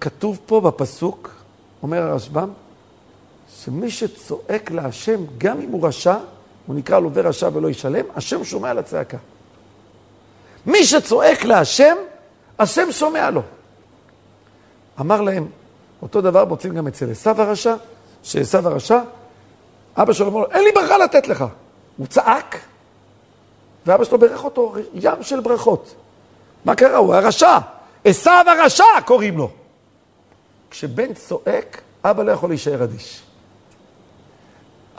כתוב פה בפסוק, אומר הרשב"ם, שמי שצועק להשם, גם אם הוא רשע, הוא נקרא לו ורשע ולא ישלם, השם שומע לצעקה. מי שצועק להשם, השם שומע לו. אמר להם, אותו דבר מוצאים גם אצל עשו הרשע, שעשו הרשע, אבא שלו אמר לו, אין לי ברכה לתת לך. הוא צעק, ואבא שלו בירך אותו ים של ברכות. מה קרה? הוא היה רשע. עשו הרשע קוראים לו. כשבן צועק, אבא לא יכול להישאר אדיש.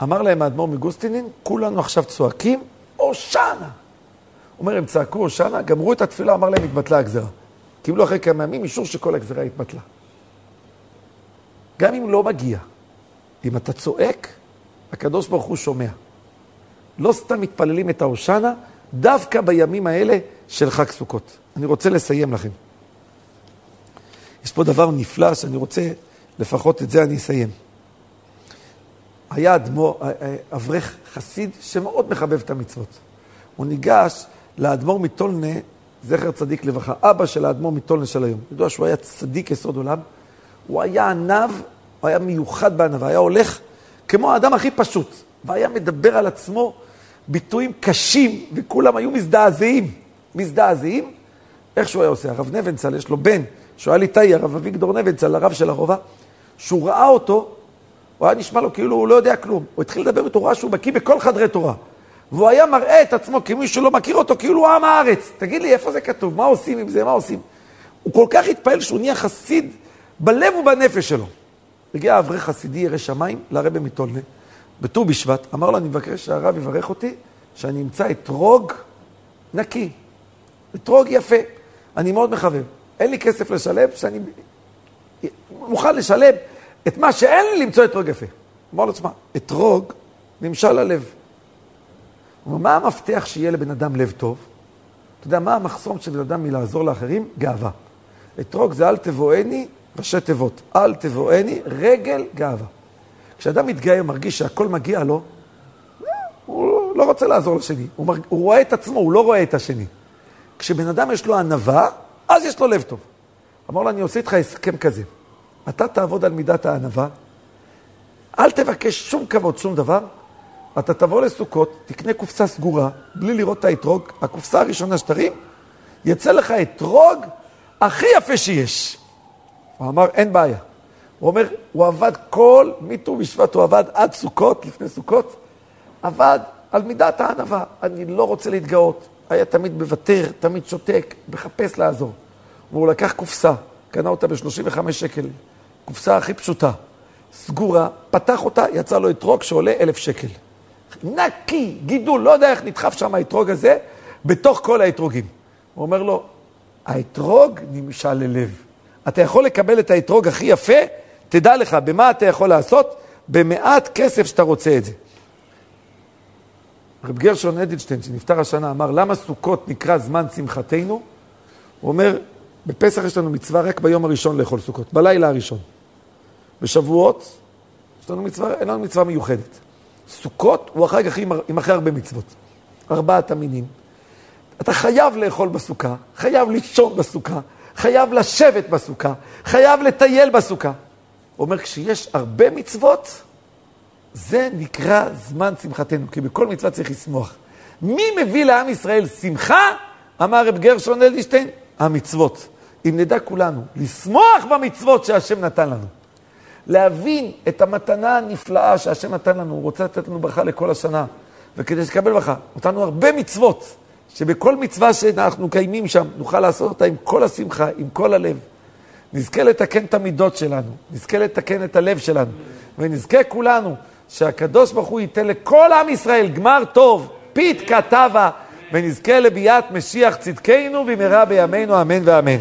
אמר להם האדמו"ר מגוסטינין, כולנו עכשיו צועקים, הושענה. אומר, הם צעקו הושענה, גמרו את התפילה, אמר להם, התבטלה הגזרה. קיבלו אחרי כמה ימים אישור שכל הגזרה התבטלה. גם אם לא מגיע, אם אתה צועק, הקדוש ברוך הוא שומע. לא סתם מתפללים את ההושענה, דווקא בימים האלה של חג סוכות. אני רוצה לסיים לכם. יש פה דבר נפלא שאני רוצה, לפחות את זה אני אסיים. היה אדמו"ר, אה, אה, אברך חסיד שמאוד מחבב את המצוות. הוא ניגש לאדמו"ר מטולנה, זכר צדיק לברכה, אבא של האדמו"ר מטולנה של היום. ידוע שהוא היה צדיק יסוד עולם. הוא היה עניו, הוא היה מיוחד בעניו, היה הולך כמו האדם הכי פשוט, והיה מדבר על עצמו ביטויים קשים, וכולם היו מזדעזעים. מזדעזעים, איך שהוא היה עושה. הרב נבנצל, יש לו בן, שהוא היה ליטאי, הרב אביגדור נבנצל, הרב של הרובע, שהוא ראה אותו, הוא היה נשמע לו כאילו הוא לא יודע כלום. הוא התחיל לדבר בתורה שהוא בקיא בכל חדרי תורה. והוא היה מראה את עצמו כמי שלא מכיר אותו, כאילו הוא עם הארץ. תגיד לי, איפה זה כתוב? מה עושים עם זה? מה עושים? הוא כל כך התפעל שהוא נהיה חסיד בלב ובנפש שלו. הגיע אברך חסידי ירא שמיים לרבי מטולנה, בט"ו בשבט, אמר לו, אני מבקש שהרב יברך אותי, שאני אמצא אתרוג נקי, אתרוג יפה. אני מאוד מחבב. אין לי כסף לשלם, שאני מוכן לשלם את מה שאין לי למצוא אתרוג יפה. אמר לו, תשמע, אתרוג נמשל ללב. הוא מה המפתח שיהיה לבן אדם לב טוב? אתה יודע, מה המחסום של בן אדם מלעזור לאחרים? גאווה. אתרוג זה אל תבואני, ראשי תיבות. אל תבואני, רגל גאווה. כשאדם מתגאה ומרגיש שהכל מגיע לו, הוא לא רוצה לעזור לשני. הוא, מרג... הוא רואה את עצמו, הוא לא רואה את השני. כשבן אדם יש לו ענווה, אז יש לו לב טוב. אמר לו, אני עושה איתך הסכם כזה. אתה תעבוד על מידת הענווה, אל תבקש שום כבוד, שום דבר. אתה תבוא לסוכות, תקנה קופסה סגורה, בלי לראות את האתרוג, הקופסה הראשונה שתרים, יצא לך אתרוג הכי יפה שיש. הוא אמר, אין בעיה. הוא אומר, הוא עבד כל, מט"ו בשבט הוא עבד עד סוכות, לפני סוכות, עבד על מידת הענווה. אני לא רוצה להתגאות. היה תמיד מוותר, תמיד שותק, מחפש לעזור. והוא לקח קופסה, קנה אותה ב-35 שקל, קופסה הכי פשוטה, סגורה, פתח אותה, יצא לו אתרוג שעולה אלף שקל. נקי, גידול, לא יודע איך נדחף שם האתרוג הזה, בתוך כל האתרוגים. הוא אומר לו, האתרוג נמשל ללב. אתה יכול לקבל את האתרוג הכי יפה, תדע לך, במה אתה יכול לעשות? במעט כסף שאתה רוצה את זה. רב גרשון אדלשטיין, שנפטר השנה, אמר, למה סוכות נקרא זמן שמחתנו? הוא אומר, בפסח יש לנו מצווה רק ביום הראשון לאכול סוכות, בלילה הראשון. בשבועות, יש לנו מצווה, אין לנו מצווה מיוחדת. סוכות הוא אחר כך עם אחרי הרבה מצוות. ארבעת המינים. אתה חייב לאכול בסוכה, חייב לישון בסוכה, חייב לשבת בסוכה, חייב לטייל בסוכה. הוא אומר, כשיש הרבה מצוות, זה נקרא זמן שמחתנו, כי בכל מצווה צריך לשמוח. מי מביא לעם ישראל שמחה? אמר רב גרשון אלדישטיין, המצוות. אם נדע כולנו לשמוח במצוות שהשם נתן לנו. להבין את המתנה הנפלאה שהשם נתן לנו, הוא רוצה לתת לנו ברכה לכל השנה. וכדי שתקבל ברכה, נתנו הרבה מצוות, שבכל מצווה שאנחנו מקיימים שם, נוכל לעשות אותה עם כל השמחה, עם כל הלב. נזכה לתקן את המידות שלנו, נזכה לתקן את הלב שלנו, ונזכה כולנו שהקדוש ברוך הוא ייתן לכל עם ישראל גמר טוב, פית כתבה, ונזכה לביאת משיח צדקנו במהרה בימינו, אמן ואמן.